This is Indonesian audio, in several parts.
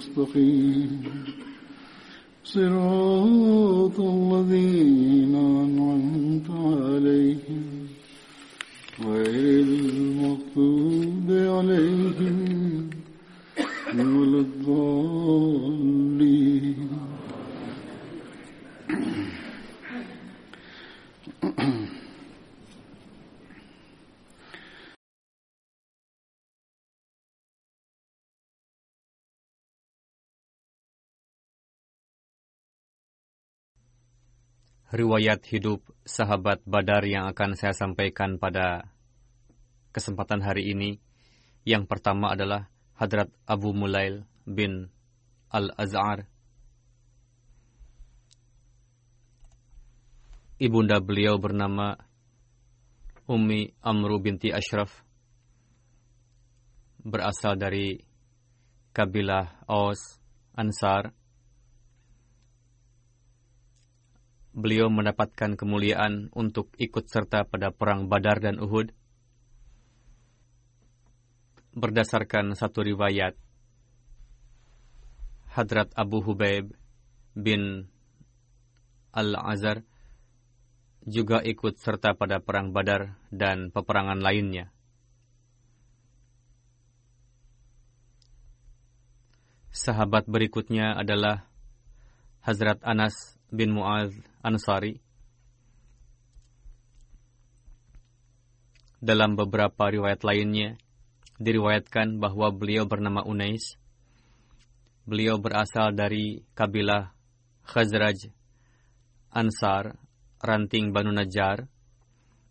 المستقيم. صراط الذين أنعمت عليهم غير المغضوب عليهم. Riwayat hidup sahabat Badar yang akan saya sampaikan pada kesempatan hari ini. Yang pertama adalah Hadrat Abu Mulail bin Al-Az'ar. Ibunda beliau bernama Ummi Amru binti Ashraf. Berasal dari kabilah Aus Ansar. Beliau mendapatkan kemuliaan untuk ikut serta pada perang Badar dan Uhud. Berdasarkan satu riwayat, Hadrat Abu Hubaib bin Al-Azhar juga ikut serta pada perang Badar dan peperangan lainnya. Sahabat berikutnya adalah Hazrat Anas bin Muaz Ansari. Dalam beberapa riwayat lainnya, diriwayatkan bahwa beliau bernama Unais. Beliau berasal dari kabilah Khazraj Ansar, ranting Banu Najjar.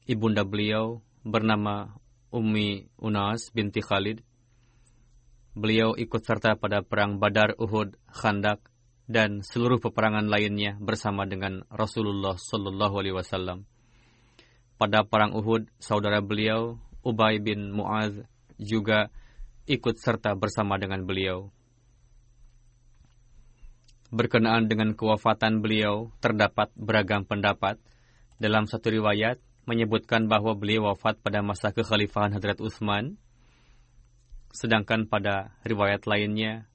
Ibunda beliau bernama Ummi Unas binti Khalid. Beliau ikut serta pada perang Badar, Uhud, Khandak, dan seluruh peperangan lainnya bersama dengan Rasulullah Sallallahu Alaihi Wasallam. Pada perang Uhud, saudara beliau Ubay bin Muaz juga ikut serta bersama dengan beliau. Berkenaan dengan kewafatan beliau, terdapat beragam pendapat. Dalam satu riwayat, menyebutkan bahwa beliau wafat pada masa kekhalifahan Hadrat Utsman. Sedangkan pada riwayat lainnya,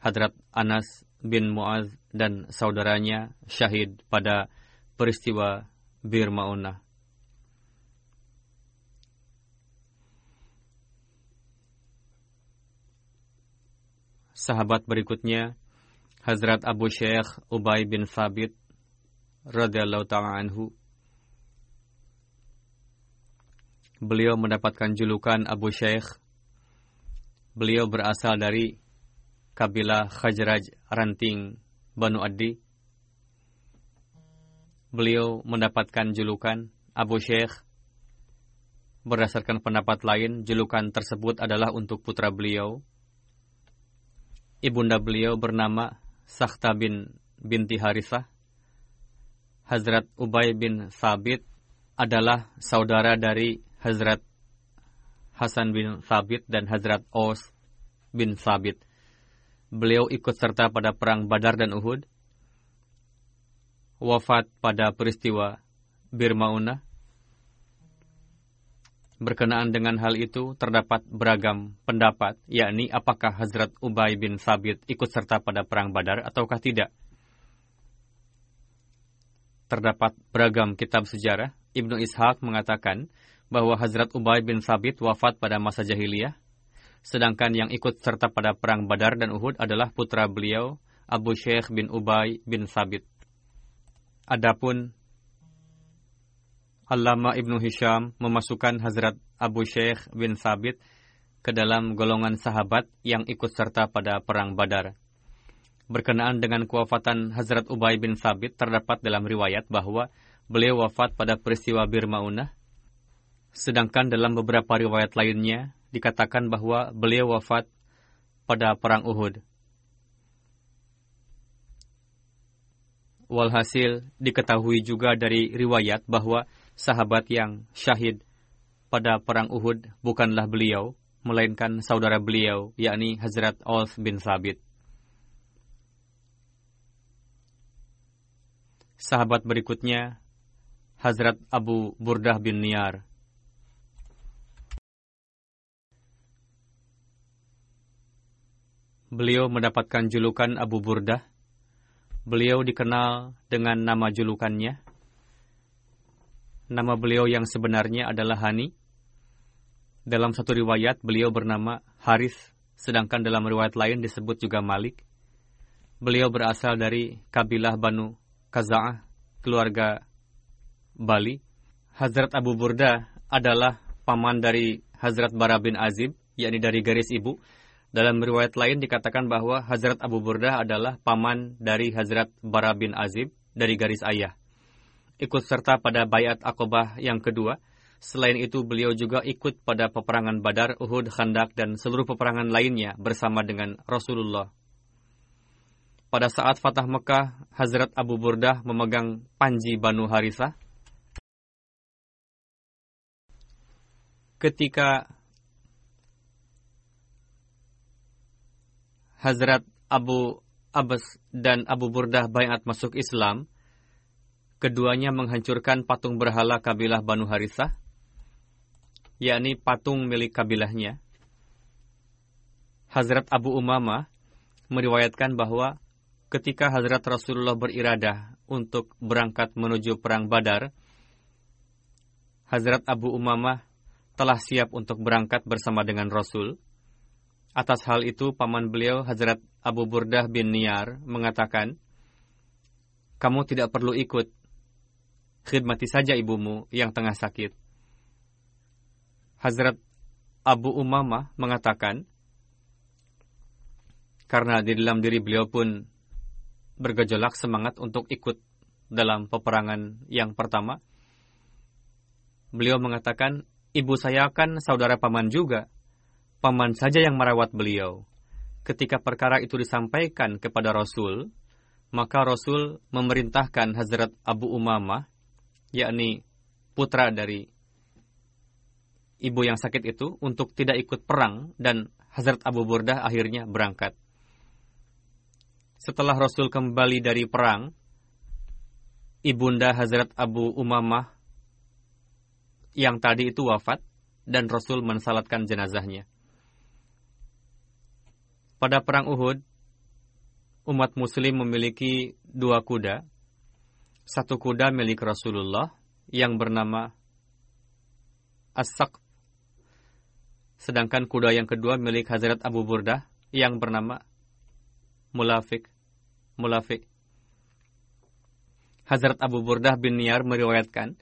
Hadrat Anas bin Muaz dan saudaranya syahid pada peristiwa Bir Maunah. Sahabat berikutnya Hazrat Abu Syekh Ubay bin Thabit radhiyallahu taala anhu Beliau mendapatkan julukan Abu Syekh. Beliau berasal dari kabilah Khajraj Ranting Banu Adi. Beliau mendapatkan julukan Abu Syekh. Berdasarkan pendapat lain, julukan tersebut adalah untuk putra beliau. Ibunda beliau bernama Sakhta bin binti Harisah. Hazrat Ubay bin Sabit adalah saudara dari Hazrat Hasan bin Sabit dan Hazrat Os bin Sabit. Beliau ikut serta pada perang Badar dan Uhud. Wafat pada peristiwa Bir Maunah. Berkenaan dengan hal itu, terdapat beragam pendapat, yakni apakah Hazrat Ubay bin Sabit ikut serta pada perang Badar ataukah tidak. Terdapat beragam kitab sejarah. Ibnu Ishaq mengatakan bahwa Hazrat Ubay bin Sabit wafat pada masa jahiliyah, sedangkan yang ikut serta pada perang Badar dan Uhud adalah putra beliau, Abu Sheikh bin Ubay bin Sabit. Adapun Allama Ibnu Hisham memasukkan Hazrat Abu Sheikh bin Sabit ke dalam golongan sahabat yang ikut serta pada Perang Badar. Berkenaan dengan kewafatan Hazrat Ubay bin Sabit terdapat dalam riwayat bahwa beliau wafat pada peristiwa Bir Maunah, sedangkan dalam beberapa riwayat lainnya dikatakan bahwa beliau wafat pada Perang Uhud. Walhasil diketahui juga dari riwayat bahwa sahabat yang syahid pada perang Uhud bukanlah beliau, melainkan saudara beliau, yakni Hazrat Aus bin Sabit. Sahabat berikutnya, Hazrat Abu Burdah bin Niyar. Beliau mendapatkan julukan Abu Burdah. Beliau dikenal dengan nama julukannya, Nama beliau yang sebenarnya adalah Hani. Dalam satu riwayat, beliau bernama Haris, sedangkan dalam riwayat lain disebut juga Malik. Beliau berasal dari kabilah Banu Kaza'ah, keluarga Bali. Hazrat Abu Burda adalah paman dari Hazrat Bara bin Azib, yakni dari garis ibu. Dalam riwayat lain dikatakan bahwa Hazrat Abu Burda adalah paman dari Hazrat Bara bin Azib dari garis ayah ikut serta pada bayat akobah yang kedua. Selain itu, beliau juga ikut pada peperangan Badar, Uhud, Khandak, dan seluruh peperangan lainnya bersama dengan Rasulullah. Pada saat Fatah Mekah, Hazrat Abu Burdah memegang panji Banu Harisah. Ketika Hazrat Abu Abbas dan Abu Burdah bayat masuk Islam, keduanya menghancurkan patung berhala kabilah Banu Harisah, yakni patung milik kabilahnya. Hazrat Abu Umama meriwayatkan bahwa ketika Hazrat Rasulullah beriradah untuk berangkat menuju perang Badar, Hazrat Abu Umama telah siap untuk berangkat bersama dengan Rasul. Atas hal itu, paman beliau Hazrat Abu Burdah bin Niyar mengatakan, "Kamu tidak perlu ikut khidmati saja ibumu yang tengah sakit. Hazrat Abu Umamah mengatakan, karena di dalam diri beliau pun bergejolak semangat untuk ikut dalam peperangan yang pertama, beliau mengatakan, ibu saya kan saudara paman juga. Paman saja yang merawat beliau. Ketika perkara itu disampaikan kepada Rasul, maka Rasul memerintahkan Hazrat Abu Umamah yakni putra dari ibu yang sakit itu untuk tidak ikut perang dan Hazrat Abu Burdah akhirnya berangkat. Setelah Rasul kembali dari perang, ibunda Hazrat Abu Umamah yang tadi itu wafat dan Rasul mensalatkan jenazahnya. Pada perang Uhud, umat muslim memiliki dua kuda satu kuda milik Rasulullah yang bernama As-Saq. Sedangkan kuda yang kedua milik Hazrat Abu Burdah yang bernama Mulafik. Mulafik. Hazrat Abu Burdah bin Niyar meriwayatkan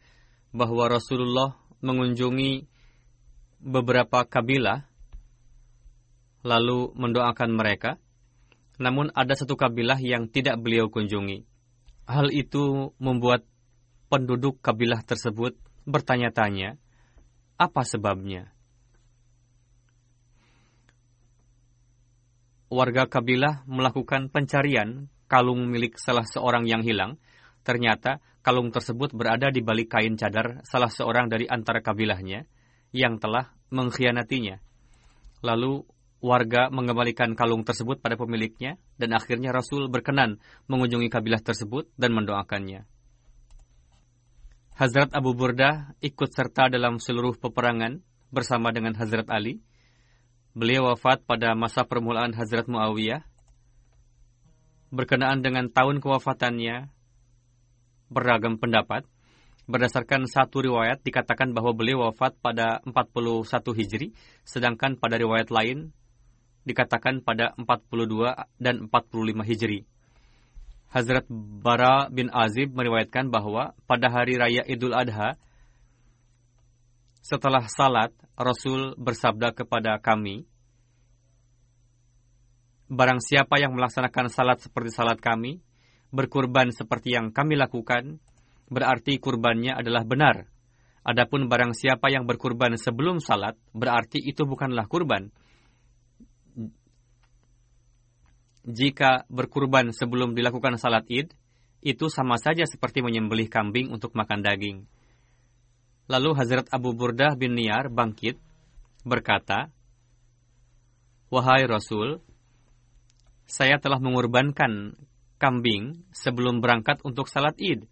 bahwa Rasulullah mengunjungi beberapa kabilah lalu mendoakan mereka. Namun ada satu kabilah yang tidak beliau kunjungi. Hal itu membuat penduduk kabilah tersebut bertanya-tanya, apa sebabnya? Warga kabilah melakukan pencarian kalung milik salah seorang yang hilang, Ternyata kalung tersebut berada di balik kain cadar salah seorang dari antara kabilahnya yang telah mengkhianatinya. Lalu warga mengembalikan kalung tersebut pada pemiliknya dan akhirnya Rasul berkenan mengunjungi kabilah tersebut dan mendoakannya. Hazrat Abu Burdah ikut serta dalam seluruh peperangan bersama dengan Hazrat Ali. Beliau wafat pada masa permulaan Hazrat Muawiyah. Berkenaan dengan tahun kewafatannya, beragam pendapat. Berdasarkan satu riwayat dikatakan bahwa beliau wafat pada 41 Hijri, sedangkan pada riwayat lain dikatakan pada 42 dan 45 Hijri. Hazrat Bara bin Azib meriwayatkan bahwa pada hari raya Idul Adha, setelah salat, Rasul bersabda kepada kami, Barang siapa yang melaksanakan salat seperti salat kami, berkurban seperti yang kami lakukan, berarti kurbannya adalah benar. Adapun barang siapa yang berkurban sebelum salat, berarti itu bukanlah kurban. Jika berkurban sebelum dilakukan salat id, itu sama saja seperti menyembelih kambing untuk makan daging. Lalu Hazrat Abu Burdah bin Niyar bangkit, berkata, Wahai Rasul, saya telah mengorbankan kambing sebelum berangkat untuk salat id.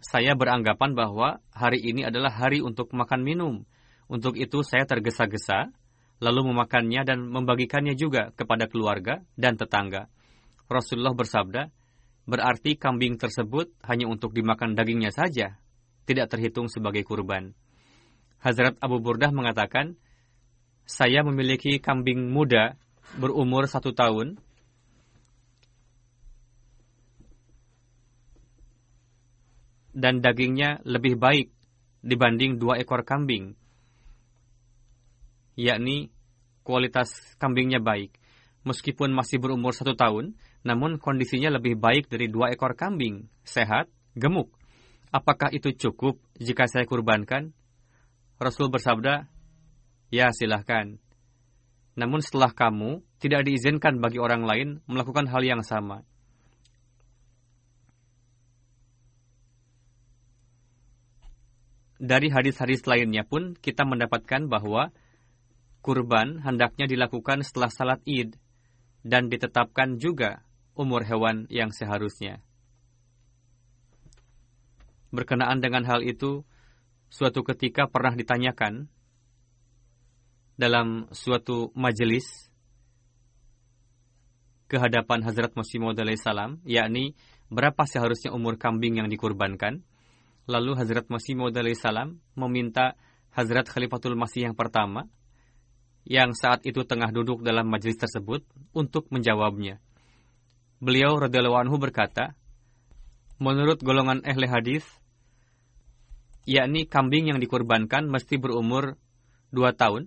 Saya beranggapan bahwa hari ini adalah hari untuk makan minum. Untuk itu saya tergesa-gesa, lalu memakannya dan membagikannya juga kepada keluarga dan tetangga. Rasulullah bersabda, berarti kambing tersebut hanya untuk dimakan dagingnya saja, tidak terhitung sebagai kurban. Hazrat Abu Burdah mengatakan, saya memiliki kambing muda berumur satu tahun dan dagingnya lebih baik dibanding dua ekor kambing, yakni kualitas kambingnya baik. Meskipun masih berumur satu tahun, namun kondisinya lebih baik dari dua ekor kambing, sehat, gemuk. Apakah itu cukup jika saya kurbankan? Rasul bersabda, Ya silahkan. Namun setelah kamu, tidak diizinkan bagi orang lain melakukan hal yang sama. dari hadis-hadis lainnya pun kita mendapatkan bahwa kurban hendaknya dilakukan setelah salat id dan ditetapkan juga umur hewan yang seharusnya. Berkenaan dengan hal itu, suatu ketika pernah ditanyakan dalam suatu majelis ke hadapan Hazrat Masih salam, yakni berapa seharusnya umur kambing yang dikurbankan, Lalu Hazrat Masih salam meminta Hazrat Khalifatul Masih yang pertama, yang saat itu tengah duduk dalam majelis tersebut, untuk menjawabnya. Beliau radhiyallahu anhu berkata, menurut golongan ehli hadis, yakni kambing yang dikurbankan mesti berumur dua tahun,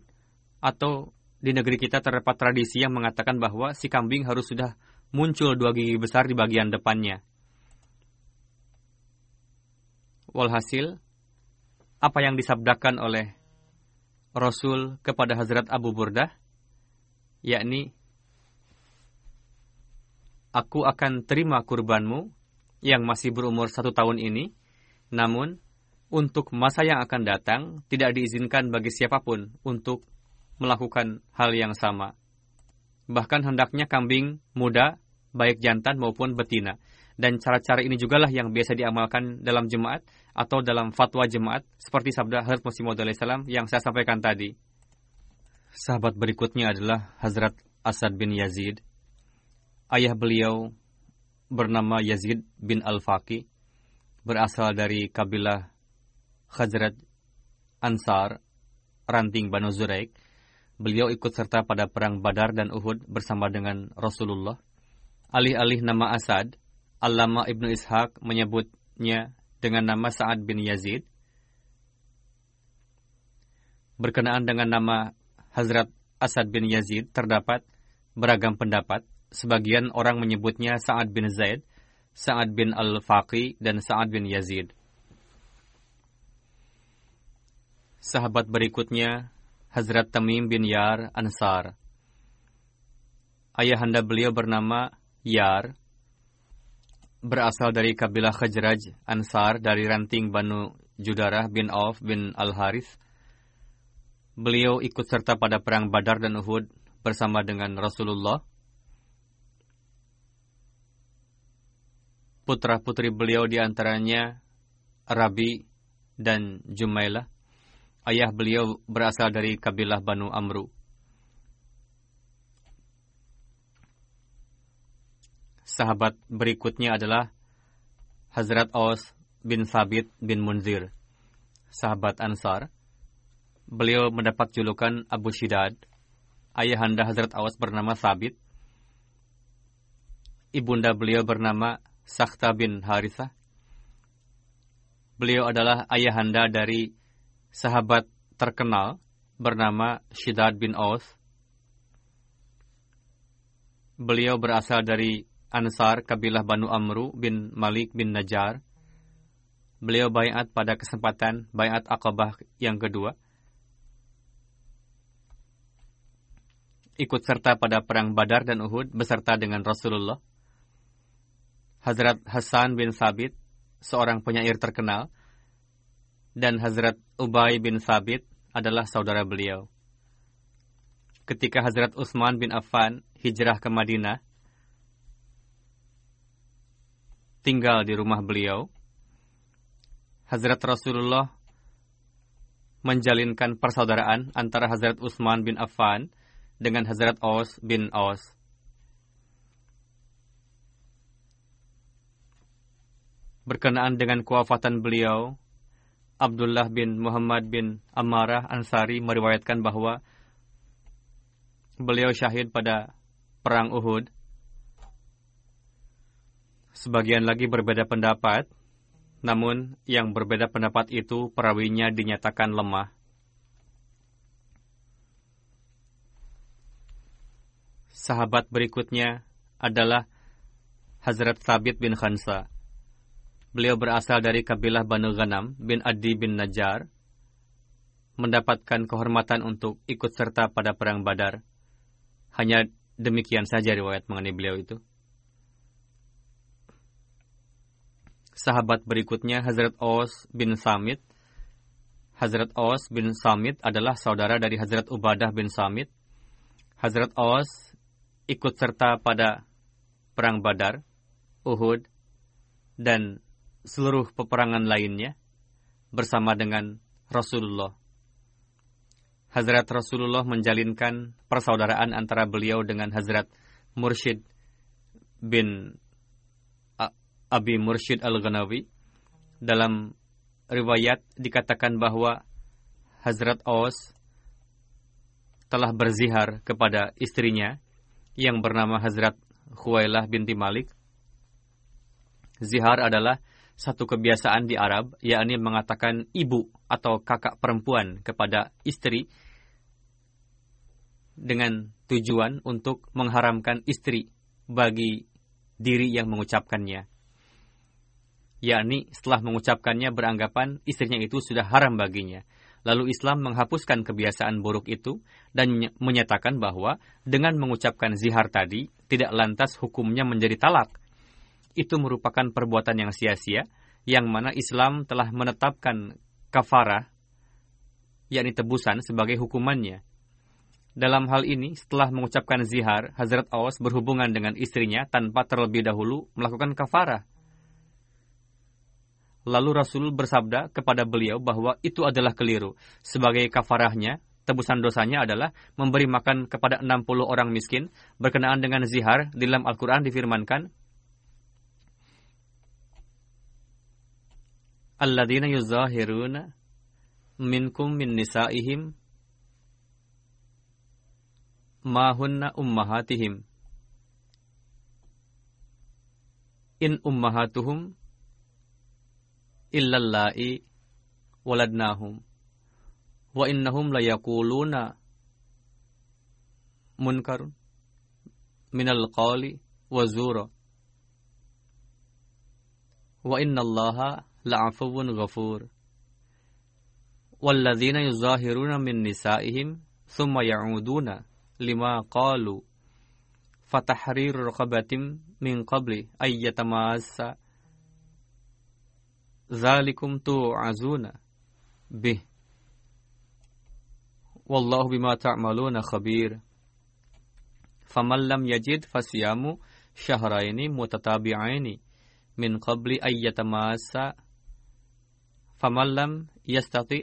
atau di negeri kita terdapat tradisi yang mengatakan bahwa si kambing harus sudah muncul dua gigi besar di bagian depannya. Walhasil, apa yang disabdakan oleh Rasul kepada Hazrat Abu Burdah, yakni, Aku akan terima kurbanmu yang masih berumur satu tahun ini, namun untuk masa yang akan datang tidak diizinkan bagi siapa pun untuk melakukan hal yang sama. Bahkan hendaknya kambing muda, baik jantan maupun betina. Dan cara-cara ini juga lah yang biasa diamalkan dalam jemaat atau dalam fatwa jemaat seperti sabda Hazrat Masih salam yang saya sampaikan tadi. Sahabat berikutnya adalah Hazrat Asad bin Yazid. Ayah beliau bernama Yazid bin Al-Faqi, berasal dari kabilah Khazrat Ansar, ranting Banu Zuraik. Beliau ikut serta pada perang Badar dan Uhud bersama dengan Rasulullah. Alih-alih nama Asad, Allama Ibnu Ishaq menyebutnya dengan nama Sa'ad bin Yazid. Berkenaan dengan nama Hazrat Asad bin Yazid terdapat beragam pendapat. Sebagian orang menyebutnya Sa'ad bin Zaid, Sa'ad bin Al-Faqi, dan Sa'ad bin Yazid. Sahabat berikutnya, Hazrat Tamim bin Yar Ansar. Ayahanda beliau bernama Yar, berasal dari kabilah Khajraj Ansar dari ranting Banu Judarah bin Auf bin Al-Harith. Beliau ikut serta pada perang Badar dan Uhud bersama dengan Rasulullah. Putra-putri beliau di antaranya Rabi dan Jumailah. Ayah beliau berasal dari kabilah Banu Amru. Sahabat berikutnya adalah Hazrat Aus bin Sabit bin Munzir, sahabat Ansar. Beliau mendapat julukan Abu Shidad. Ayahanda Hazrat Aus bernama Sabit. Ibunda beliau bernama Sakhta bin Harithah. Beliau adalah ayahanda dari sahabat terkenal bernama Shidad bin Aus. Beliau berasal dari Ansar kabilah Banu Amru bin Malik bin Najar. Beliau bayat pada kesempatan bayat Aqabah yang kedua. Ikut serta pada perang Badar dan Uhud beserta dengan Rasulullah. Hazrat Hasan bin Sabit, seorang penyair terkenal, dan Hazrat Ubay bin Sabit adalah saudara beliau. Ketika Hazrat Utsman bin Affan hijrah ke Madinah, tinggal di rumah beliau, Hazrat Rasulullah menjalinkan persaudaraan antara Hazrat Utsman bin Affan dengan Hazrat Aus bin Aus. Berkenaan dengan kewafatan beliau, Abdullah bin Muhammad bin Ammarah Ansari meriwayatkan bahwa beliau syahid pada Perang Uhud Sebagian lagi berbeda pendapat, namun yang berbeda pendapat itu perawinya dinyatakan lemah. Sahabat berikutnya adalah Hazrat Sabit bin Khansa. Beliau berasal dari kabilah Banu Ghanam bin Adi bin Najjar, mendapatkan kehormatan untuk ikut serta pada perang Badar. Hanya demikian saja riwayat mengenai beliau itu. Sahabat berikutnya Hazrat Aus bin Samit. Hazrat Aus bin Samit adalah saudara dari Hazrat Ubadah bin Samit. Hazrat Aus ikut serta pada Perang Badar, Uhud, dan seluruh peperangan lainnya bersama dengan Rasulullah. Hazrat Rasulullah menjalinkan persaudaraan antara beliau dengan Hazrat Mursyid bin Abi Mursyid Al-Ghanawi. Dalam riwayat dikatakan bahwa Hazrat Aus telah berzihar kepada istrinya yang bernama Hazrat Khuwailah binti Malik. Zihar adalah satu kebiasaan di Arab, yakni mengatakan ibu atau kakak perempuan kepada istri dengan tujuan untuk mengharamkan istri bagi diri yang mengucapkannya yakni setelah mengucapkannya beranggapan istrinya itu sudah haram baginya. Lalu Islam menghapuskan kebiasaan buruk itu dan menyatakan bahwa dengan mengucapkan zihar tadi tidak lantas hukumnya menjadi talak. Itu merupakan perbuatan yang sia-sia yang mana Islam telah menetapkan kafarah yakni tebusan sebagai hukumannya. Dalam hal ini, setelah mengucapkan zihar, Hazrat Awas berhubungan dengan istrinya tanpa terlebih dahulu melakukan kafarah Lalu Rasul bersabda kepada beliau bahwa itu adalah keliru. Sebagai kafarahnya, tebusan dosanya adalah memberi makan kepada 60 orang miskin. Berkenaan dengan zihar, di dalam Al-Quran difirmankan, Alladzina yuzahiruna minkum min nisa'ihim mahunna ummahatihim. In ummahatuhum إلا اللائي ولدناهم وإنهم ليقولون منكر من القول وزورا وإن الله لعفو غفور والذين يظاهرون من نسائهم ثم يعودون لما قالوا فتحرير رقبة من قبل أن يتماسا ذلكم توعزون به. والله بما تعملون خبير. فمن لم يجد فصيام شهرين متتابعين من قبل أن يتماسا فمن لم يستطع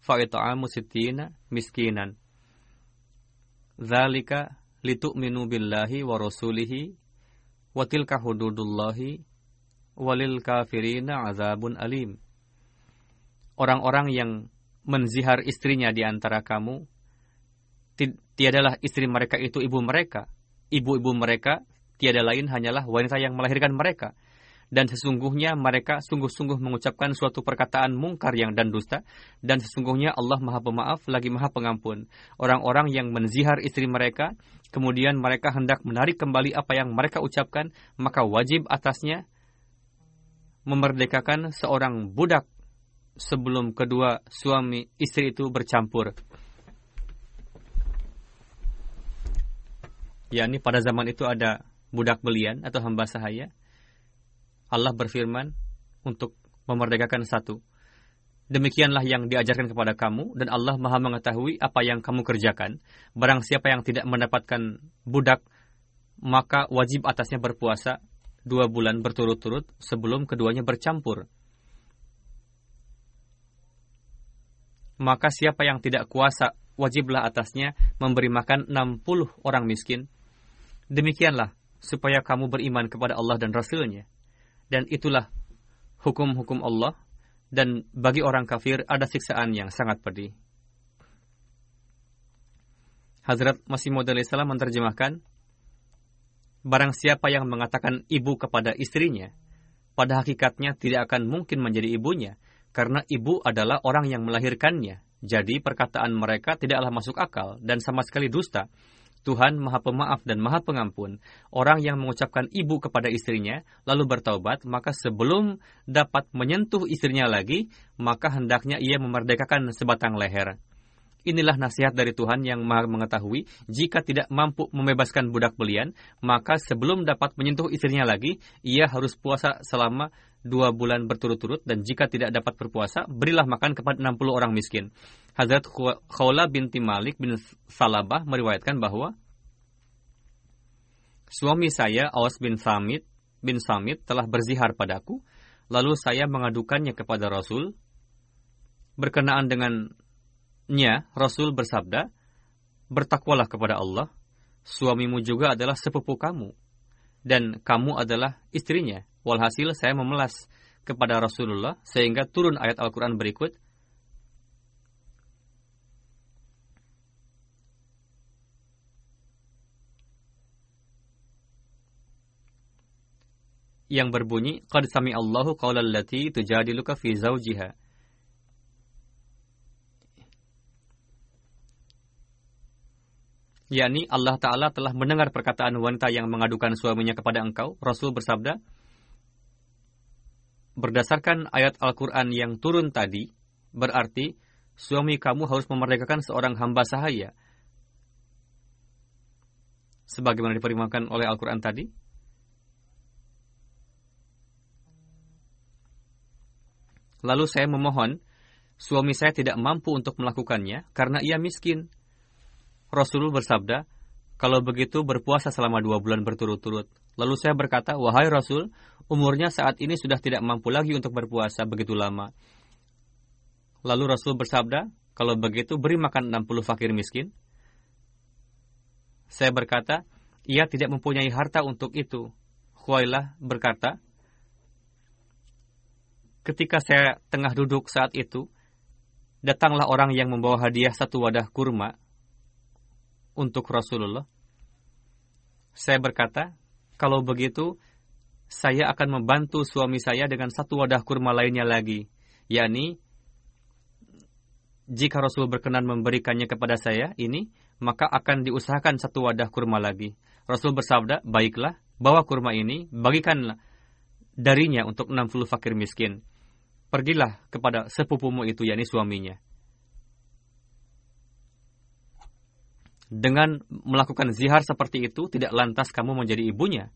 فإطعام ستين مسكينا. ذلك لتؤمنوا بالله ورسوله وتلك حدود الله walil kafirina azabun alim. Orang-orang yang menzihar istrinya di antara kamu, tiadalah istri mereka itu ibu mereka. Ibu-ibu mereka tiada lain hanyalah wanita yang melahirkan mereka dan sesungguhnya mereka sungguh-sungguh mengucapkan suatu perkataan mungkar yang dan dusta dan sesungguhnya Allah Maha Pemaaf lagi Maha Pengampun. Orang-orang yang menzihar istri mereka kemudian mereka hendak menarik kembali apa yang mereka ucapkan, maka wajib atasnya memerdekakan seorang budak sebelum kedua suami istri itu bercampur. yakni pada zaman itu ada budak belian atau hamba sahaya Allah berfirman untuk memerdekakan satu. Demikianlah yang diajarkan kepada kamu dan Allah Maha mengetahui apa yang kamu kerjakan. Barang siapa yang tidak mendapatkan budak, maka wajib atasnya berpuasa dua bulan berturut-turut sebelum keduanya bercampur. Maka siapa yang tidak kuasa, wajiblah atasnya memberi makan 60 orang miskin. Demikianlah supaya kamu beriman kepada Allah dan Rasulnya dan itulah hukum-hukum Allah dan bagi orang kafir ada siksaan yang sangat pedih. Hazrat Masih Maud salam menerjemahkan, Barang siapa yang mengatakan ibu kepada istrinya, pada hakikatnya tidak akan mungkin menjadi ibunya, karena ibu adalah orang yang melahirkannya. Jadi perkataan mereka tidaklah masuk akal dan sama sekali dusta, Tuhan Maha Pemaaf dan Maha Pengampun. Orang yang mengucapkan ibu kepada istrinya, lalu bertaubat, maka sebelum dapat menyentuh istrinya lagi, maka hendaknya ia memerdekakan sebatang leher. Inilah nasihat dari Tuhan yang maha mengetahui, jika tidak mampu membebaskan budak belian, maka sebelum dapat menyentuh istrinya lagi, ia harus puasa selama dua bulan berturut-turut, dan jika tidak dapat berpuasa, berilah makan kepada 60 orang miskin. Hazrat Khawla binti Malik bin Salabah meriwayatkan bahwa suami saya Awas bin Samit bin Samit telah berzihar padaku, lalu saya mengadukannya kepada Rasul. Berkenaan dengannya, Rasul bersabda, Bertakwalah kepada Allah, suamimu juga adalah sepupu kamu, dan kamu adalah istrinya. Walhasil saya memelas kepada Rasulullah sehingga turun ayat Al-Quran berikut, yang berbunyi qad sami Allahu qaulal lati tujadiluka fi zawjiha yakni Allah Ta'ala telah mendengar perkataan wanita yang mengadukan suaminya kepada engkau. Rasul bersabda, berdasarkan ayat Al-Quran yang turun tadi, berarti suami kamu harus memerdekakan seorang hamba sahaya. Sebagaimana diperimakan oleh Al-Quran tadi, Lalu saya memohon, suami saya tidak mampu untuk melakukannya karena ia miskin. Rasulullah bersabda, kalau begitu berpuasa selama dua bulan berturut-turut. Lalu saya berkata, wahai Rasul, umurnya saat ini sudah tidak mampu lagi untuk berpuasa begitu lama. Lalu Rasul bersabda, kalau begitu beri makan 60 fakir miskin. Saya berkata, ia tidak mempunyai harta untuk itu. Khuailah berkata, Ketika saya tengah duduk saat itu, datanglah orang yang membawa hadiah satu wadah kurma untuk Rasulullah. Saya berkata, kalau begitu, saya akan membantu suami saya dengan satu wadah kurma lainnya lagi, yakni jika Rasul berkenan memberikannya kepada saya ini, maka akan diusahakan satu wadah kurma lagi. Rasul bersabda, baiklah, bawa kurma ini, bagikanlah darinya untuk 60 fakir miskin pergilah kepada sepupumu itu, yakni suaminya. Dengan melakukan zihar seperti itu tidak lantas kamu menjadi ibunya.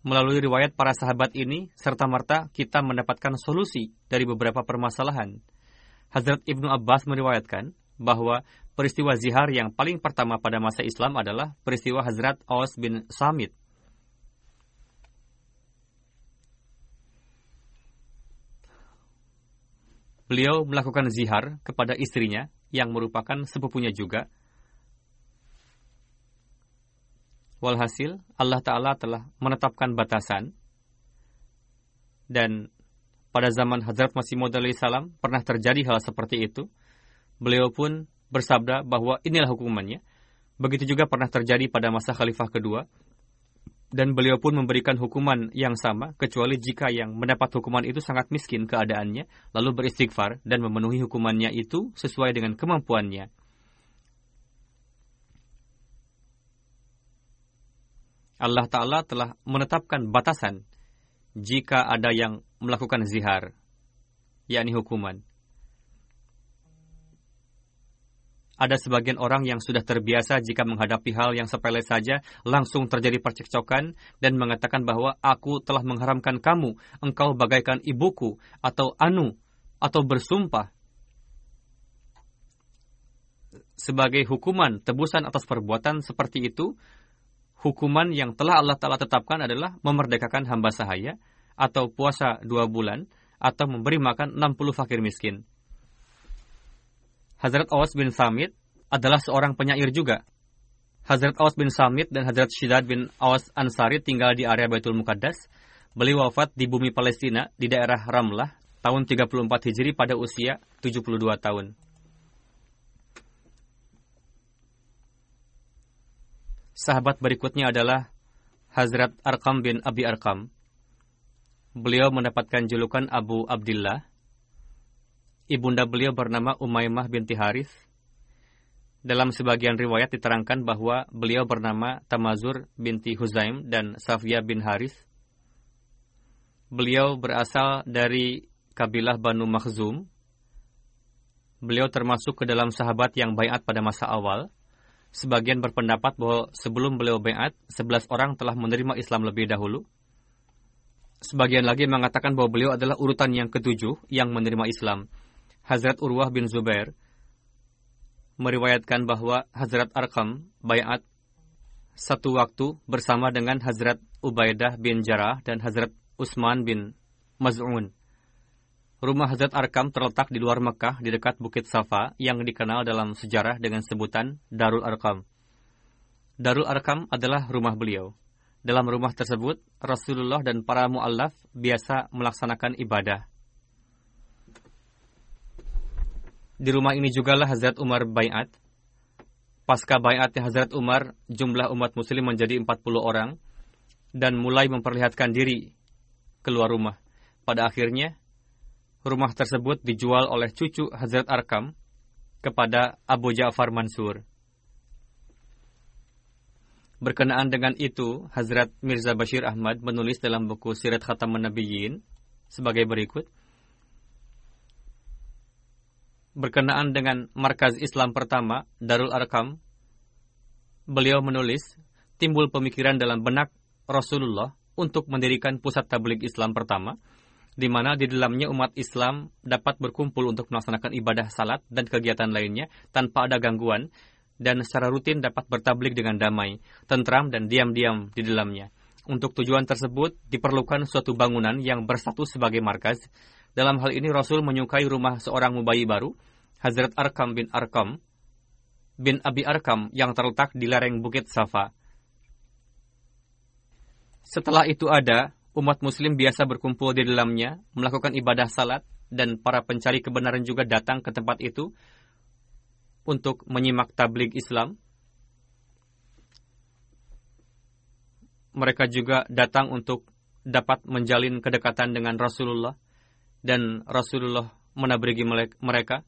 Melalui riwayat para sahabat ini, serta-merta kita mendapatkan solusi dari beberapa permasalahan. Hazrat Ibnu Abbas meriwayatkan bahwa peristiwa zihar yang paling pertama pada masa Islam adalah peristiwa Hazrat Aus bin Samit. Beliau melakukan zihar kepada istrinya yang merupakan sepupunya juga Walhasil, Allah Ta'ala telah menetapkan batasan dan pada zaman Hazrat Masih Maud salam pernah terjadi hal seperti itu. Beliau pun bersabda bahwa inilah hukumannya. Begitu juga pernah terjadi pada masa khalifah kedua. Dan beliau pun memberikan hukuman yang sama, kecuali jika yang mendapat hukuman itu sangat miskin keadaannya, lalu beristighfar dan memenuhi hukumannya itu sesuai dengan kemampuannya. Allah Ta'ala telah menetapkan batasan jika ada yang melakukan zihar, yakni hukuman. Ada sebagian orang yang sudah terbiasa jika menghadapi hal yang sepele saja, langsung terjadi percekcokan dan mengatakan bahwa aku telah mengharamkan kamu, engkau bagaikan ibuku, atau anu, atau bersumpah. Sebagai hukuman tebusan atas perbuatan seperti itu, hukuman yang telah Allah Ta'ala tetapkan adalah memerdekakan hamba sahaya atau puasa dua bulan atau memberi makan 60 fakir miskin. Hazrat Awas bin Samit adalah seorang penyair juga. Hazrat Awas bin Samit dan Hazrat Shidad bin Awas Ansari tinggal di area Baitul Muqaddas. Beliau wafat di bumi Palestina di daerah Ramlah tahun 34 Hijri pada usia 72 tahun. Sahabat berikutnya adalah Hazrat Arkam bin Abi Arkam. Beliau mendapatkan julukan Abu Abdullah. Ibunda beliau bernama Umaymah binti Haris. Dalam sebagian riwayat diterangkan bahwa beliau bernama Tamazur binti Huzaim dan Safia bin Haris. Beliau berasal dari kabilah Banu Makhzum. Beliau termasuk ke dalam sahabat yang bayat pada masa awal Sebagian berpendapat bahwa sebelum beliau beat, 11 orang telah menerima Islam lebih dahulu. Sebagian lagi mengatakan bahwa beliau adalah urutan yang ketujuh yang menerima Islam. Hazrat Urwah bin Zubair meriwayatkan bahwa Hazrat Arkam bayat satu waktu bersama dengan Hazrat Ubaidah bin Jarrah dan Hazrat Utsman bin Maz'un. Rumah Hazrat Arkam terletak di luar Mekah di dekat Bukit Safa yang dikenal dalam sejarah dengan sebutan Darul Arkam. Darul Arkam adalah rumah beliau. Dalam rumah tersebut, Rasulullah dan para mu'allaf biasa melaksanakan ibadah. Di rumah ini jugalah Hazrat Umar bayat. Pasca bayatnya Hazrat Umar, jumlah umat muslim menjadi 40 orang dan mulai memperlihatkan diri keluar rumah. Pada akhirnya, rumah tersebut dijual oleh cucu Hazrat Arkam kepada Abu Ja'far Mansur. Berkenaan dengan itu, Hazrat Mirza Bashir Ahmad menulis dalam buku Sirat Khatam Nabiyyin sebagai berikut. Berkenaan dengan markaz Islam pertama, Darul Arkam, beliau menulis, timbul pemikiran dalam benak Rasulullah untuk mendirikan pusat tablik Islam pertama, di mana di dalamnya umat Islam dapat berkumpul untuk melaksanakan ibadah salat dan kegiatan lainnya tanpa ada gangguan dan secara rutin dapat bertablik dengan damai, tentram dan diam-diam di dalamnya. Untuk tujuan tersebut diperlukan suatu bangunan yang berstatus sebagai markaz. Dalam hal ini Rasul menyukai rumah seorang mubayi baru, Hazrat Arkam bin Arkam bin Abi Arkam yang terletak di lereng Bukit Safa. Setelah itu ada umat muslim biasa berkumpul di dalamnya, melakukan ibadah salat, dan para pencari kebenaran juga datang ke tempat itu untuk menyimak tabligh Islam. Mereka juga datang untuk dapat menjalin kedekatan dengan Rasulullah dan Rasulullah menabrigi mereka.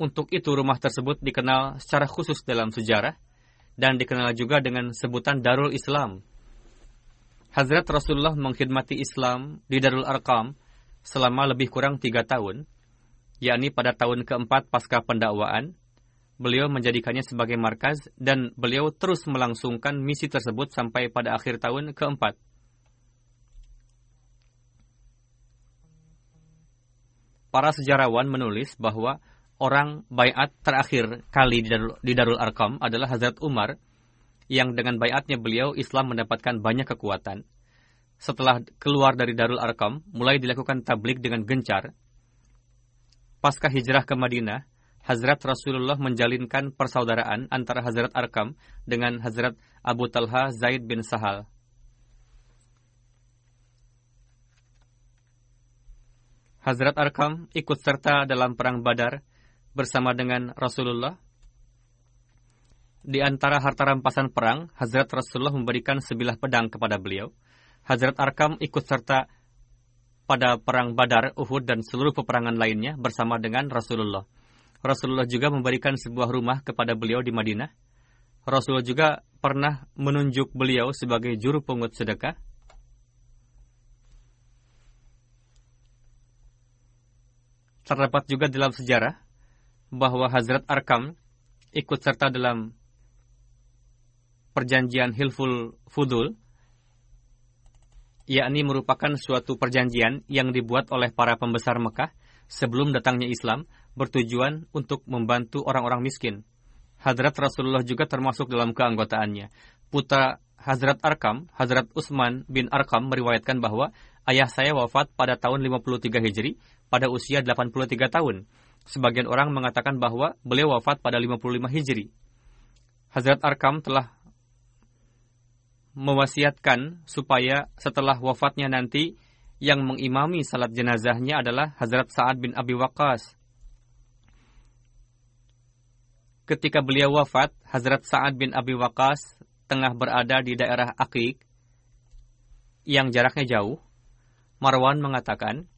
Untuk itu rumah tersebut dikenal secara khusus dalam sejarah dan dikenal juga dengan sebutan Darul Islam Hazrat Rasulullah mengkhidmati Islam di Darul Arkam selama lebih kurang tiga tahun, yakni pada tahun keempat pasca pendakwaan, beliau menjadikannya sebagai markaz dan beliau terus melangsungkan misi tersebut sampai pada akhir tahun keempat. Para sejarawan menulis bahwa orang bayat terakhir kali di Darul, di Darul Arkam adalah Hazrat Umar yang dengan bayatnya beliau Islam mendapatkan banyak kekuatan. Setelah keluar dari Darul Arkam, mulai dilakukan tablik dengan gencar. Pasca hijrah ke Madinah, Hazrat Rasulullah menjalinkan persaudaraan antara Hazrat Arkam dengan Hazrat Abu Talha Zaid bin Sahal. Hazrat Arkam ikut serta dalam perang Badar bersama dengan Rasulullah. Di antara harta rampasan perang, Hazrat Rasulullah memberikan sebilah pedang kepada beliau. Hazrat Arkam ikut serta pada perang Badar, Uhud, dan seluruh peperangan lainnya bersama dengan Rasulullah. Rasulullah juga memberikan sebuah rumah kepada beliau di Madinah. Rasulullah juga pernah menunjuk beliau sebagai juru pungut sedekah. Terdapat juga dalam sejarah bahwa Hazrat Arkam ikut serta dalam perjanjian Hilful Fudul, yakni merupakan suatu perjanjian yang dibuat oleh para pembesar Mekah sebelum datangnya Islam bertujuan untuk membantu orang-orang miskin. Hadrat Rasulullah juga termasuk dalam keanggotaannya. Putra Hazrat Arkam, Hazrat Utsman bin Arkam meriwayatkan bahwa ayah saya wafat pada tahun 53 Hijri pada usia 83 tahun. Sebagian orang mengatakan bahwa beliau wafat pada 55 Hijri. Hazrat Arkam telah mewasiatkan supaya setelah wafatnya nanti yang mengimami salat jenazahnya adalah Hazrat Sa'ad bin Abi Waqqas. Ketika beliau wafat, Hazrat Sa'ad bin Abi Waqqas tengah berada di daerah Akik yang jaraknya jauh. Marwan mengatakan,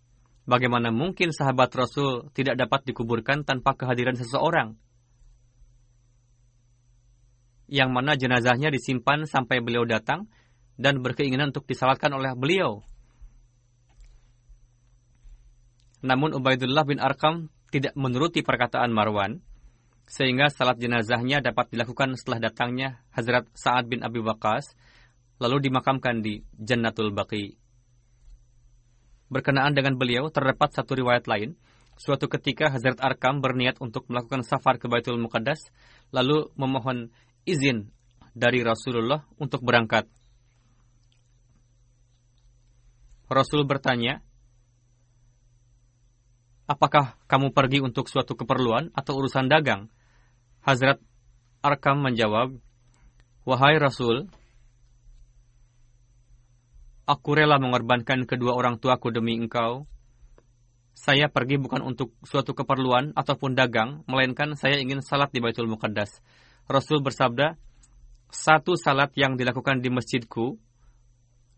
Bagaimana mungkin sahabat Rasul tidak dapat dikuburkan tanpa kehadiran seseorang? Yang mana jenazahnya disimpan sampai beliau datang dan berkeinginan untuk disalatkan oleh beliau. Namun Ubaidullah bin Arkam tidak menuruti perkataan Marwan, sehingga salat jenazahnya dapat dilakukan setelah datangnya Hazrat Sa'ad bin Abi Waqqas, lalu dimakamkan di Jannatul Baqi. Berkenaan dengan beliau, terdapat satu riwayat lain. Suatu ketika Hazrat Arkam berniat untuk melakukan safar ke Baitul Muqaddas, lalu memohon izin dari Rasulullah untuk berangkat. Rasul bertanya, Apakah kamu pergi untuk suatu keperluan atau urusan dagang? Hazrat Arkam menjawab, Wahai Rasul, Aku rela mengorbankan kedua orang tuaku demi engkau. Saya pergi bukan untuk suatu keperluan ataupun dagang, melainkan saya ingin salat di Baitul Muqaddas. Rasul bersabda, satu salat yang dilakukan di masjidku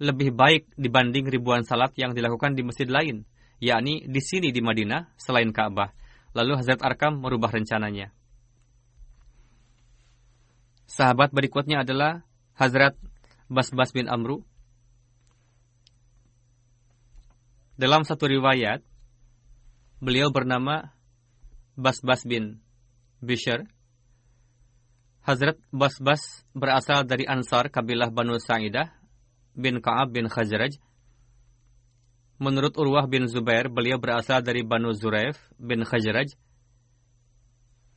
lebih baik dibanding ribuan salat yang dilakukan di masjid lain, yakni di sini di Madinah selain Ka'bah. Lalu Hazrat Arkam merubah rencananya. Sahabat berikutnya adalah Hazrat Basbas bin Amru Dalam satu riwayat, beliau bernama Basbas bin Bishr. Hazrat Basbas berasal dari Ansar kabilah Banu Sa'idah bin Ka'ab bin Khazraj. Menurut Urwah bin Zubair, beliau berasal dari Banu Zuraif bin Khazraj.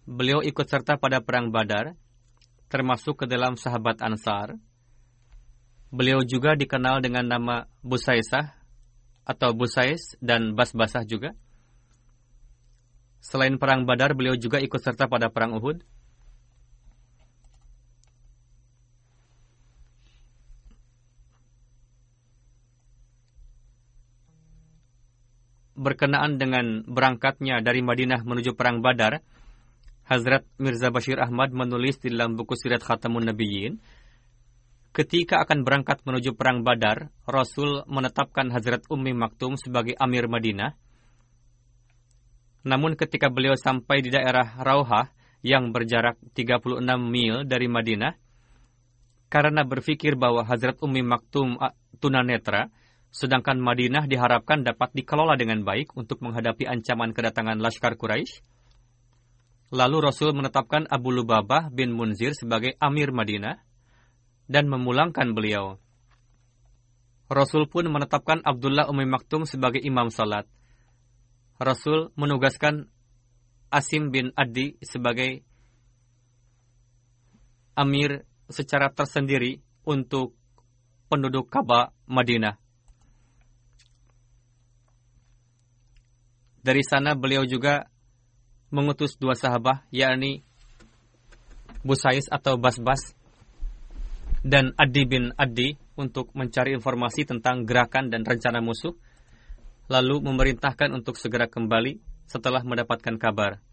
Beliau ikut serta pada perang Badar, termasuk ke dalam sahabat Ansar. Beliau juga dikenal dengan nama Busaisah atau Busais dan Bas Basah juga. Selain perang Badar, beliau juga ikut serta pada perang Uhud. Berkenaan dengan berangkatnya dari Madinah menuju perang Badar, Hazrat Mirza Bashir Ahmad menulis di dalam buku Sirat Khatamun Nabiyyin Ketika akan berangkat menuju Perang Badar, Rasul menetapkan Hazrat Ummi Maktum sebagai Amir Madinah. Namun ketika beliau sampai di daerah Rauhah yang berjarak 36 mil dari Madinah, karena berpikir bahwa Hazrat Ummi Maktum tunanetra, sedangkan Madinah diharapkan dapat dikelola dengan baik untuk menghadapi ancaman kedatangan Laskar Quraisy, Lalu Rasul menetapkan Abu Lubabah bin Munzir sebagai Amir Madinah dan memulangkan beliau. Rasul pun menetapkan Abdullah Umi Maktum sebagai imam salat. Rasul menugaskan Asim bin Adi sebagai amir secara tersendiri untuk penduduk Ka'bah Madinah. Dari sana beliau juga mengutus dua sahabat, yakni Busais atau Basbas dan Adi bin Adi untuk mencari informasi tentang gerakan dan rencana musuh, lalu memerintahkan untuk segera kembali setelah mendapatkan kabar.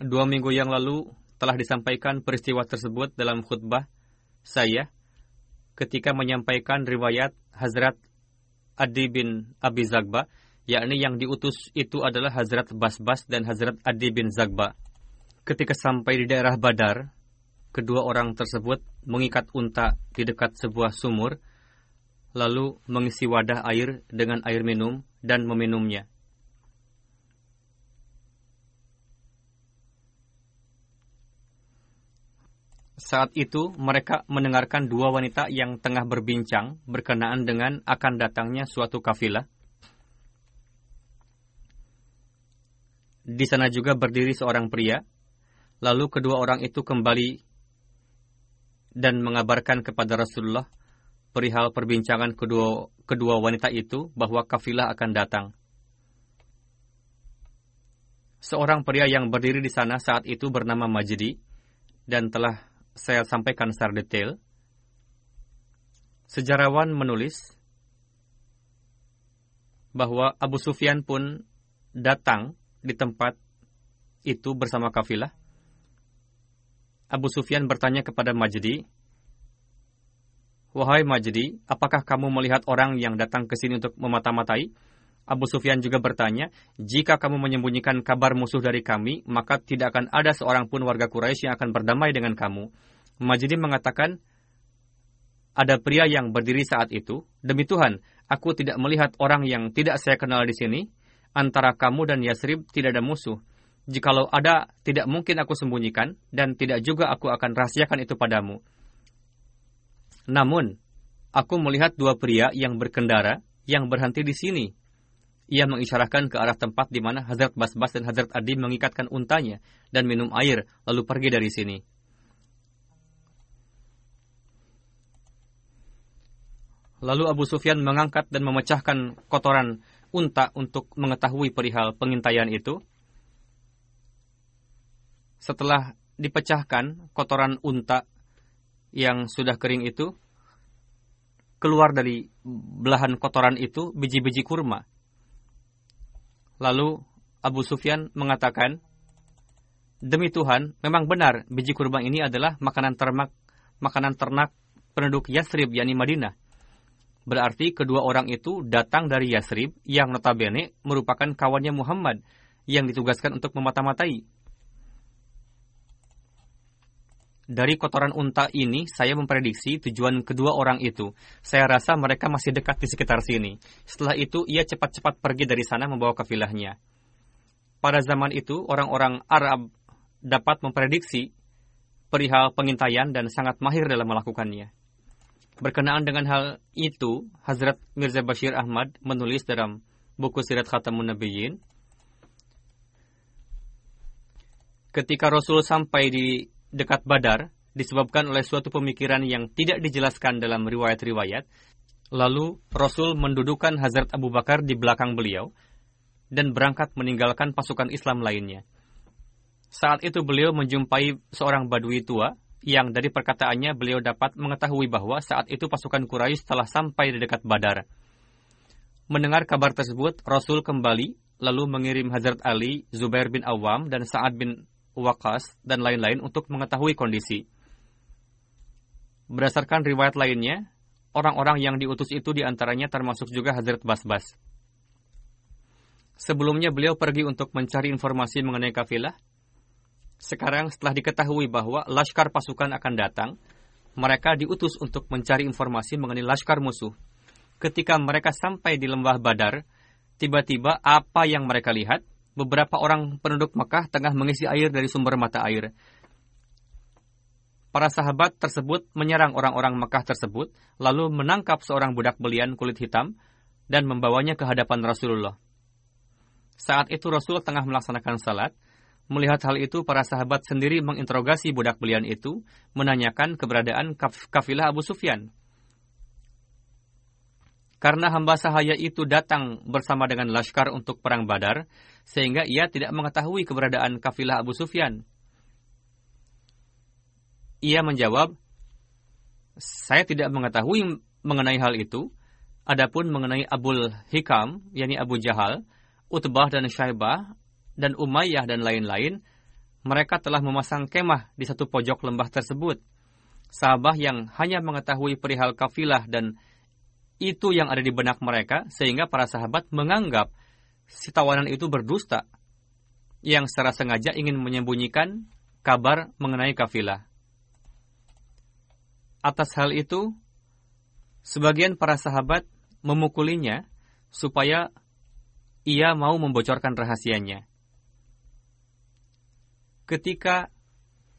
Dua minggu yang lalu telah disampaikan peristiwa tersebut dalam khutbah saya ketika menyampaikan riwayat Hazrat Adi bin Abi Zagba, yakni yang diutus itu adalah Hazrat Basbas dan Hazrat Adi bin Zagba. Ketika sampai di daerah Badar, kedua orang tersebut mengikat unta di dekat sebuah sumur, lalu mengisi wadah air dengan air minum dan meminumnya. Saat itu mereka mendengarkan dua wanita yang tengah berbincang berkenaan dengan akan datangnya suatu kafilah. Di sana juga berdiri seorang pria. Lalu kedua orang itu kembali dan mengabarkan kepada Rasulullah perihal perbincangan kedua kedua wanita itu bahwa kafilah akan datang. Seorang pria yang berdiri di sana saat itu bernama Majdi dan telah saya sampaikan secara detail, sejarawan menulis bahwa Abu Sufyan pun datang di tempat itu bersama kafilah. Abu Sufyan bertanya kepada Majdi, Wahai Majdi, apakah kamu melihat orang yang datang ke sini untuk memata-matai? Abu Sufyan juga bertanya, jika kamu menyembunyikan kabar musuh dari kami, maka tidak akan ada seorang pun warga Quraisy yang akan berdamai dengan kamu. Majdi mengatakan, ada pria yang berdiri saat itu, demi Tuhan, aku tidak melihat orang yang tidak saya kenal di sini, antara kamu dan Yasrib tidak ada musuh. Jikalau ada, tidak mungkin aku sembunyikan, dan tidak juga aku akan rahasiakan itu padamu. Namun, aku melihat dua pria yang berkendara yang berhenti di sini ia mengisyaratkan ke arah tempat di mana Hazrat Basbas dan Hazrat Adi mengikatkan untanya dan minum air, lalu pergi dari sini. Lalu Abu Sufyan mengangkat dan memecahkan kotoran unta untuk mengetahui perihal pengintaian itu. Setelah dipecahkan kotoran unta yang sudah kering itu, keluar dari belahan kotoran itu biji-biji kurma Lalu Abu Sufyan mengatakan, Demi Tuhan, memang benar biji kurma ini adalah makanan ternak, makanan ternak penduduk Yasrib, yakni Madinah. Berarti kedua orang itu datang dari Yasrib yang notabene merupakan kawannya Muhammad yang ditugaskan untuk memata-matai. Dari kotoran unta ini, saya memprediksi tujuan kedua orang itu. Saya rasa mereka masih dekat di sekitar sini. Setelah itu, ia cepat-cepat pergi dari sana membawa kafilahnya. Pada zaman itu, orang-orang Arab dapat memprediksi perihal pengintaian dan sangat mahir dalam melakukannya. Berkenaan dengan hal itu, Hazrat Mirza Bashir Ahmad menulis dalam buku Sirat Khatamun Nabiyyin, ketika Rasul sampai di dekat Badar disebabkan oleh suatu pemikiran yang tidak dijelaskan dalam riwayat-riwayat. Lalu Rasul mendudukan Hazrat Abu Bakar di belakang beliau dan berangkat meninggalkan pasukan Islam lainnya. Saat itu beliau menjumpai seorang badui tua yang dari perkataannya beliau dapat mengetahui bahwa saat itu pasukan Quraisy telah sampai di dekat Badar. Mendengar kabar tersebut, Rasul kembali lalu mengirim Hazrat Ali, Zubair bin Awam, dan Sa'ad bin Wakas, dan lain-lain untuk mengetahui kondisi. Berdasarkan riwayat lainnya, orang-orang yang diutus itu di antaranya termasuk juga Hazrat Basbas. Sebelumnya beliau pergi untuk mencari informasi mengenai kafilah. Sekarang setelah diketahui bahwa laskar pasukan akan datang, mereka diutus untuk mencari informasi mengenai laskar musuh. ketika mereka sampai di lembah Badar, tiba-tiba apa yang mereka lihat? Beberapa orang penduduk Mekah tengah mengisi air dari sumber mata air. Para sahabat tersebut menyerang orang-orang Mekah tersebut, lalu menangkap seorang budak belian kulit hitam dan membawanya ke hadapan Rasulullah. Saat itu Rasul tengah melaksanakan salat. Melihat hal itu, para sahabat sendiri menginterogasi budak belian itu, menanyakan keberadaan kaf kafilah Abu Sufyan. Karena hamba sahaya itu datang bersama dengan Laskar untuk perang badar, sehingga ia tidak mengetahui keberadaan kafilah Abu Sufyan. Ia menjawab, saya tidak mengetahui mengenai hal itu, adapun mengenai Abul Hikam, yakni Abu Jahal, Utbah dan Syaibah, dan Umayyah dan lain-lain, mereka telah memasang kemah di satu pojok lembah tersebut. Sahabah yang hanya mengetahui perihal kafilah dan itu yang ada di benak mereka, sehingga para sahabat menganggap si tawanan itu berdusta, yang secara sengaja ingin menyembunyikan kabar mengenai kafilah. Atas hal itu, sebagian para sahabat memukulinya supaya ia mau membocorkan rahasianya. Ketika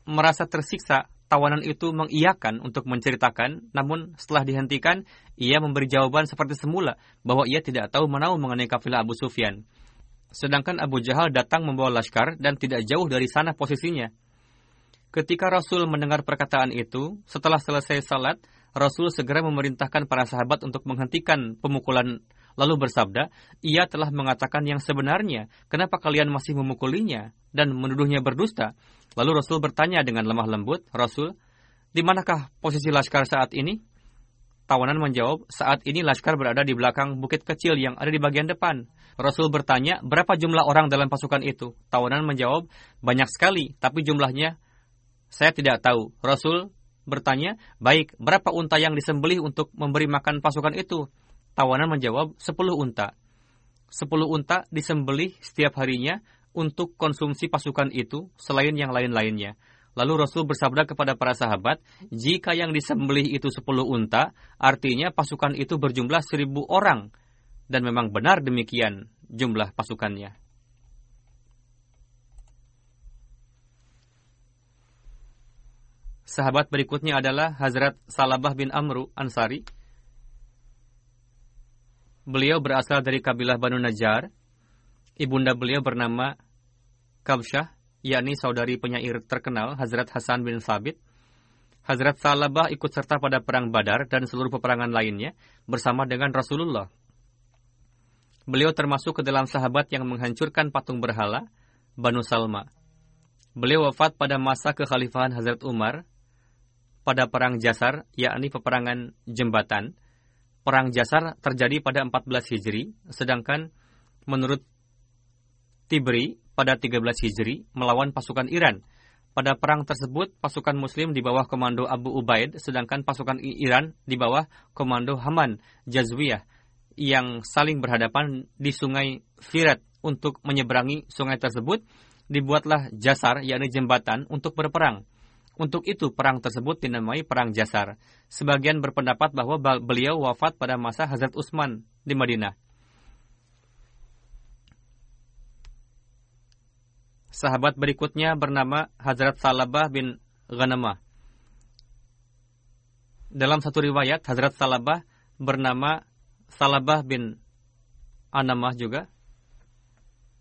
merasa tersiksa, tawanan itu mengiyakan untuk menceritakan, namun setelah dihentikan, ia memberi jawaban seperti semula bahwa ia tidak tahu menau mengenai kafilah Abu Sufyan. Sedangkan Abu Jahal datang membawa laskar dan tidak jauh dari sana posisinya. Ketika Rasul mendengar perkataan itu, setelah selesai salat, Rasul segera memerintahkan para sahabat untuk menghentikan pemukulan lalu bersabda, ia telah mengatakan yang sebenarnya, kenapa kalian masih memukulinya dan menuduhnya berdusta? Lalu Rasul bertanya dengan lemah lembut, Rasul, di manakah posisi Laskar saat ini? Tawanan menjawab, saat ini Laskar berada di belakang bukit kecil yang ada di bagian depan. Rasul bertanya, berapa jumlah orang dalam pasukan itu? Tawanan menjawab, banyak sekali, tapi jumlahnya saya tidak tahu. Rasul bertanya, baik, berapa unta yang disembelih untuk memberi makan pasukan itu? Tawanan menjawab, sepuluh unta. Sepuluh unta disembelih setiap harinya untuk konsumsi pasukan itu selain yang lain-lainnya. Lalu Rasul bersabda kepada para sahabat, jika yang disembelih itu sepuluh unta, artinya pasukan itu berjumlah seribu orang. Dan memang benar demikian jumlah pasukannya. Sahabat berikutnya adalah Hazrat Salabah bin Amru Ansari Beliau berasal dari kabilah Banu Najjar. Ibunda beliau bernama Kabsyah, yakni saudari penyair terkenal Hazrat Hasan bin Sabit. Hazrat Salabah ikut serta pada perang Badar dan seluruh peperangan lainnya bersama dengan Rasulullah. Beliau termasuk ke dalam sahabat yang menghancurkan patung berhala Banu Salma. Beliau wafat pada masa kekhalifahan Hazrat Umar pada perang Jasar, yakni peperangan jembatan, Perang Jasar terjadi pada 14 Hijri, sedangkan menurut Tibri pada 13 Hijri melawan pasukan Iran. Pada perang tersebut, pasukan Muslim di bawah komando Abu Ubaid, sedangkan pasukan Iran di bawah komando Haman Jazwiyah yang saling berhadapan di sungai Firat untuk menyeberangi sungai tersebut, dibuatlah jasar, yakni jembatan, untuk berperang. Untuk itu perang tersebut dinamai Perang Jasar. Sebagian berpendapat bahwa beliau wafat pada masa Hazrat Utsman di Madinah. Sahabat berikutnya bernama Hazrat Salabah bin Ghanamah. Dalam satu riwayat, Hazrat Salabah bernama Salabah bin Anamah juga.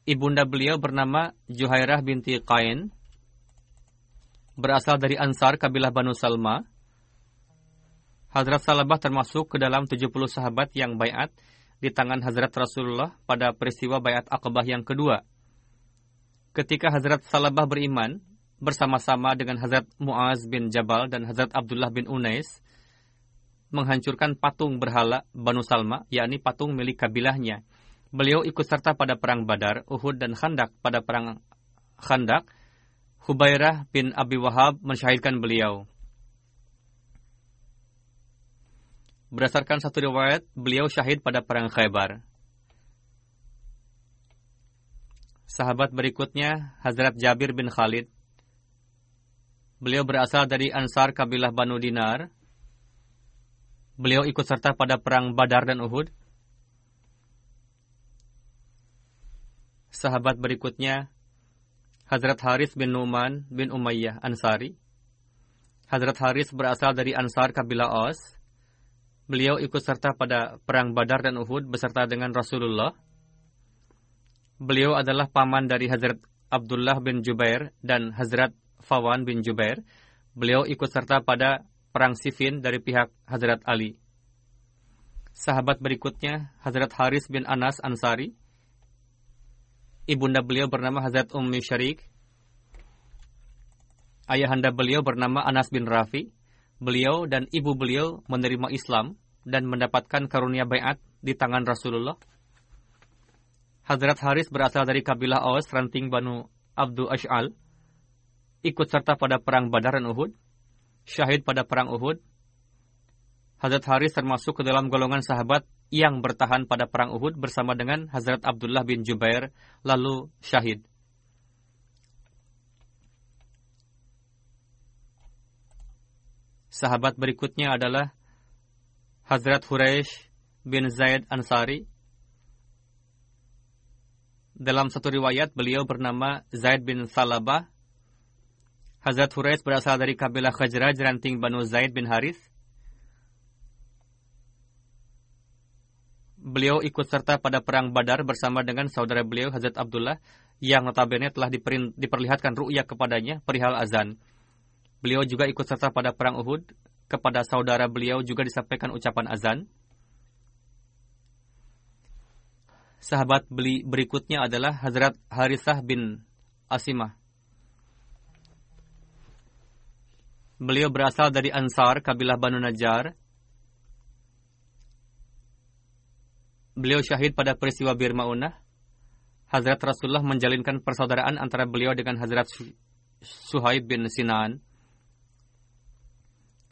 Ibunda beliau bernama Juhairah binti Qain berasal dari Ansar kabilah Banu Salma. Hazrat Salabah termasuk ke dalam 70 sahabat yang bayat di tangan Hazrat Rasulullah pada peristiwa bayat Aqabah yang kedua. Ketika Hazrat Salabah beriman bersama-sama dengan Hazrat Muaz bin Jabal dan Hazrat Abdullah bin Unais menghancurkan patung berhala Banu Salma, yakni patung milik kabilahnya. Beliau ikut serta pada perang Badar, Uhud, dan Khandak. Pada perang Khandak, Hubairah bin Abi Wahab mensyahidkan beliau. Berdasarkan satu riwayat, beliau syahid pada perang Khaybar. Sahabat berikutnya, Hazrat Jabir bin Khalid. Beliau berasal dari Ansar kabilah Banu Dinar. Beliau ikut serta pada perang Badar dan Uhud. Sahabat berikutnya Hazrat Haris bin Numan bin Umayyah Ansari. Hazrat Haris berasal dari Ansar kabilah Aus. Beliau ikut serta pada perang Badar dan Uhud beserta dengan Rasulullah. Beliau adalah paman dari Hazrat Abdullah bin Jubair dan Hazrat Fawan bin Jubair. Beliau ikut serta pada perang Siffin dari pihak Hazrat Ali. Sahabat berikutnya Hazrat Haris bin Anas Ansari ibunda beliau bernama Hazrat Ummi Syarik. Ayahanda beliau bernama Anas bin Rafi. Beliau dan ibu beliau menerima Islam dan mendapatkan karunia bayat di tangan Rasulullah. Hazrat Haris berasal dari kabilah Aus ranting Banu Abdul Ash'al. Ikut serta pada perang Badar dan Uhud. Syahid pada perang Uhud. Hazrat Haris termasuk ke dalam golongan sahabat yang bertahan pada perang Uhud bersama dengan Hazrat Abdullah bin Jubair lalu syahid. Sahabat berikutnya adalah Hazrat Huraish bin Zaid Ansari. Dalam satu riwayat beliau bernama Zaid bin Salabah. Hazrat Huraish berasal dari kabilah Khajraj ranting Banu Zaid bin Harith. beliau ikut serta pada perang Badar bersama dengan saudara beliau Hazrat Abdullah yang notabene telah diperlihatkan ru'ya kepadanya perihal azan. Beliau juga ikut serta pada perang Uhud. Kepada saudara beliau juga disampaikan ucapan azan. Sahabat beli berikutnya adalah Hazrat Harisah bin Asimah. Beliau berasal dari Ansar, kabilah Banu Najjar, beliau syahid pada peristiwa Bir Maunah. Hazrat Rasulullah menjalinkan persaudaraan antara beliau dengan Hazrat Suhaib bin Sinan.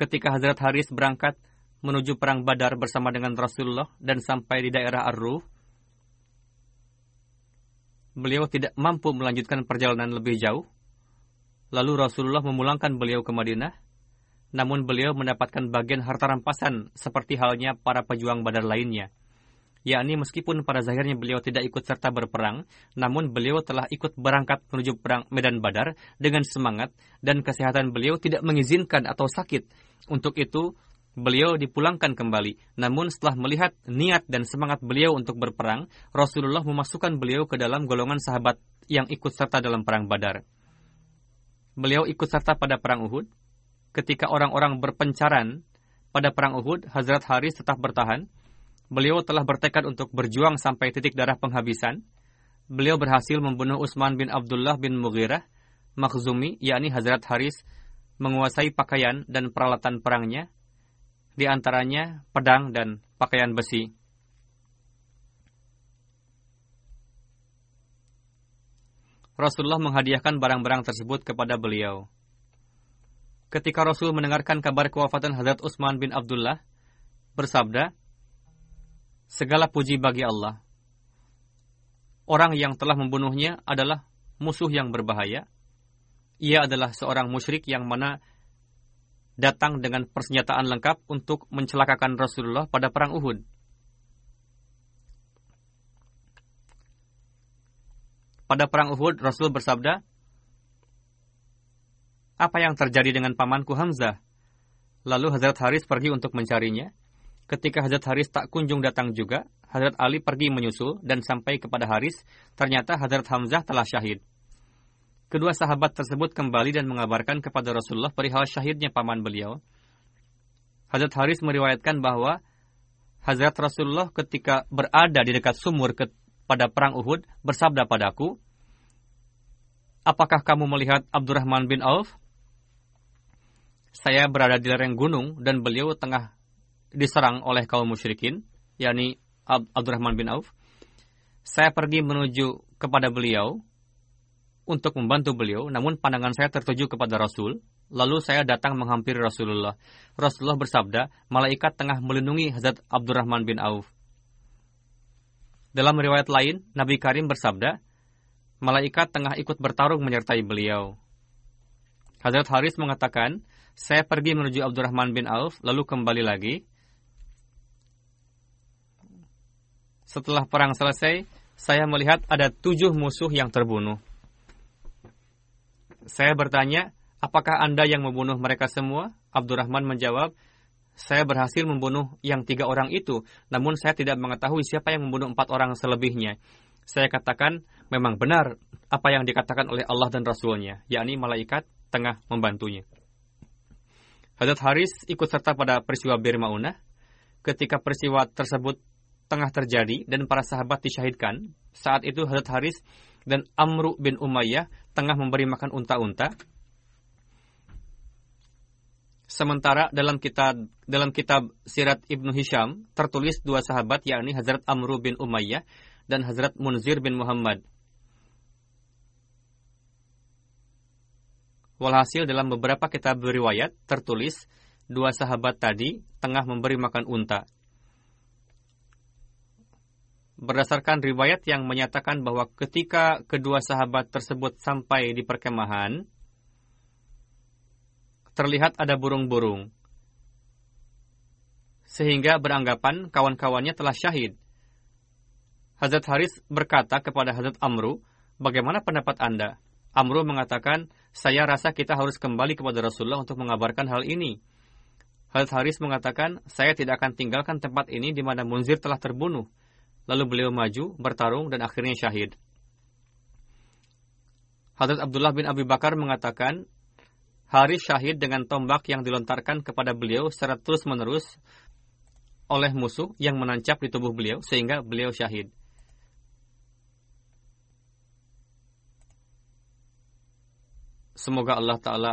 Ketika Hazrat Haris berangkat menuju perang Badar bersama dengan Rasulullah dan sampai di daerah Ar-Ruh, beliau tidak mampu melanjutkan perjalanan lebih jauh. Lalu Rasulullah memulangkan beliau ke Madinah, namun beliau mendapatkan bagian harta rampasan seperti halnya para pejuang Badar lainnya yakni meskipun pada zahirnya beliau tidak ikut serta berperang, namun beliau telah ikut berangkat menuju perang Medan Badar dengan semangat dan kesehatan beliau tidak mengizinkan atau sakit. Untuk itu, beliau dipulangkan kembali. Namun setelah melihat niat dan semangat beliau untuk berperang, Rasulullah memasukkan beliau ke dalam golongan sahabat yang ikut serta dalam perang Badar. Beliau ikut serta pada perang Uhud. Ketika orang-orang berpencaran pada perang Uhud, Hazrat Haris tetap bertahan beliau telah bertekad untuk berjuang sampai titik darah penghabisan. Beliau berhasil membunuh Utsman bin Abdullah bin Mughirah, Makhzumi, yakni Hazrat Haris, menguasai pakaian dan peralatan perangnya, di antaranya pedang dan pakaian besi. Rasulullah menghadiahkan barang-barang tersebut kepada beliau. Ketika Rasul mendengarkan kabar kewafatan Hazrat Utsman bin Abdullah, bersabda, Segala puji bagi Allah. Orang yang telah membunuhnya adalah musuh yang berbahaya. Ia adalah seorang musyrik yang mana datang dengan persenjataan lengkap untuk mencelakakan Rasulullah pada perang Uhud. Pada perang Uhud, Rasul bersabda, Apa yang terjadi dengan pamanku Hamzah? Lalu Hazrat Haris pergi untuk mencarinya. Ketika Hazrat Haris tak kunjung datang juga, Hazrat Ali pergi menyusul dan sampai kepada Haris, ternyata Hazrat Hamzah telah syahid. Kedua sahabat tersebut kembali dan mengabarkan kepada Rasulullah perihal syahidnya paman beliau. Hazrat Haris meriwayatkan bahwa Hazrat Rasulullah ketika berada di dekat sumur ke, pada perang Uhud bersabda padaku, Apakah kamu melihat Abdurrahman bin Auf? Saya berada di lereng gunung dan beliau tengah diserang oleh kaum musyrikin, yakni Abdurrahman bin Auf. Saya pergi menuju kepada beliau untuk membantu beliau, namun pandangan saya tertuju kepada Rasul. Lalu saya datang menghampiri Rasulullah. Rasulullah bersabda, malaikat tengah melindungi Hazrat Abdurrahman bin Auf. Dalam riwayat lain, Nabi Karim bersabda, malaikat tengah ikut bertarung menyertai beliau. Hazrat Haris mengatakan, saya pergi menuju Abdurrahman bin Auf, lalu kembali lagi. Setelah perang selesai, saya melihat ada tujuh musuh yang terbunuh. Saya bertanya, apakah Anda yang membunuh mereka semua? Abdurrahman menjawab, saya berhasil membunuh yang tiga orang itu, namun saya tidak mengetahui siapa yang membunuh empat orang selebihnya. Saya katakan, memang benar apa yang dikatakan oleh Allah dan Rasulnya, yakni malaikat tengah membantunya. Hadrat Haris ikut serta pada peristiwa Bir Maunah. Ketika peristiwa tersebut tengah terjadi dan para sahabat disyahidkan, saat itu Hadrat Haris dan Amru bin Umayyah tengah memberi makan unta-unta. Sementara dalam kitab dalam kitab Sirat Ibnu Hisham tertulis dua sahabat yakni Hazrat Amru bin Umayyah dan Hazrat Munzir bin Muhammad. Walhasil dalam beberapa kitab riwayat tertulis dua sahabat tadi tengah memberi makan unta. Berdasarkan riwayat yang menyatakan bahwa ketika kedua sahabat tersebut sampai di perkemahan, terlihat ada burung-burung. Sehingga beranggapan kawan-kawannya telah syahid. Hazrat Haris berkata kepada Hazrat Amru, bagaimana pendapat Anda? Amru mengatakan, saya rasa kita harus kembali kepada Rasulullah untuk mengabarkan hal ini. Hazrat Haris mengatakan, saya tidak akan tinggalkan tempat ini di mana Munzir telah terbunuh. Lalu beliau maju, bertarung, dan akhirnya syahid. Hazrat Abdullah bin Abi Bakar mengatakan, Haris syahid dengan tombak yang dilontarkan kepada beliau secara terus-menerus oleh musuh yang menancap di tubuh beliau, sehingga beliau syahid. Semoga Allah Ta'ala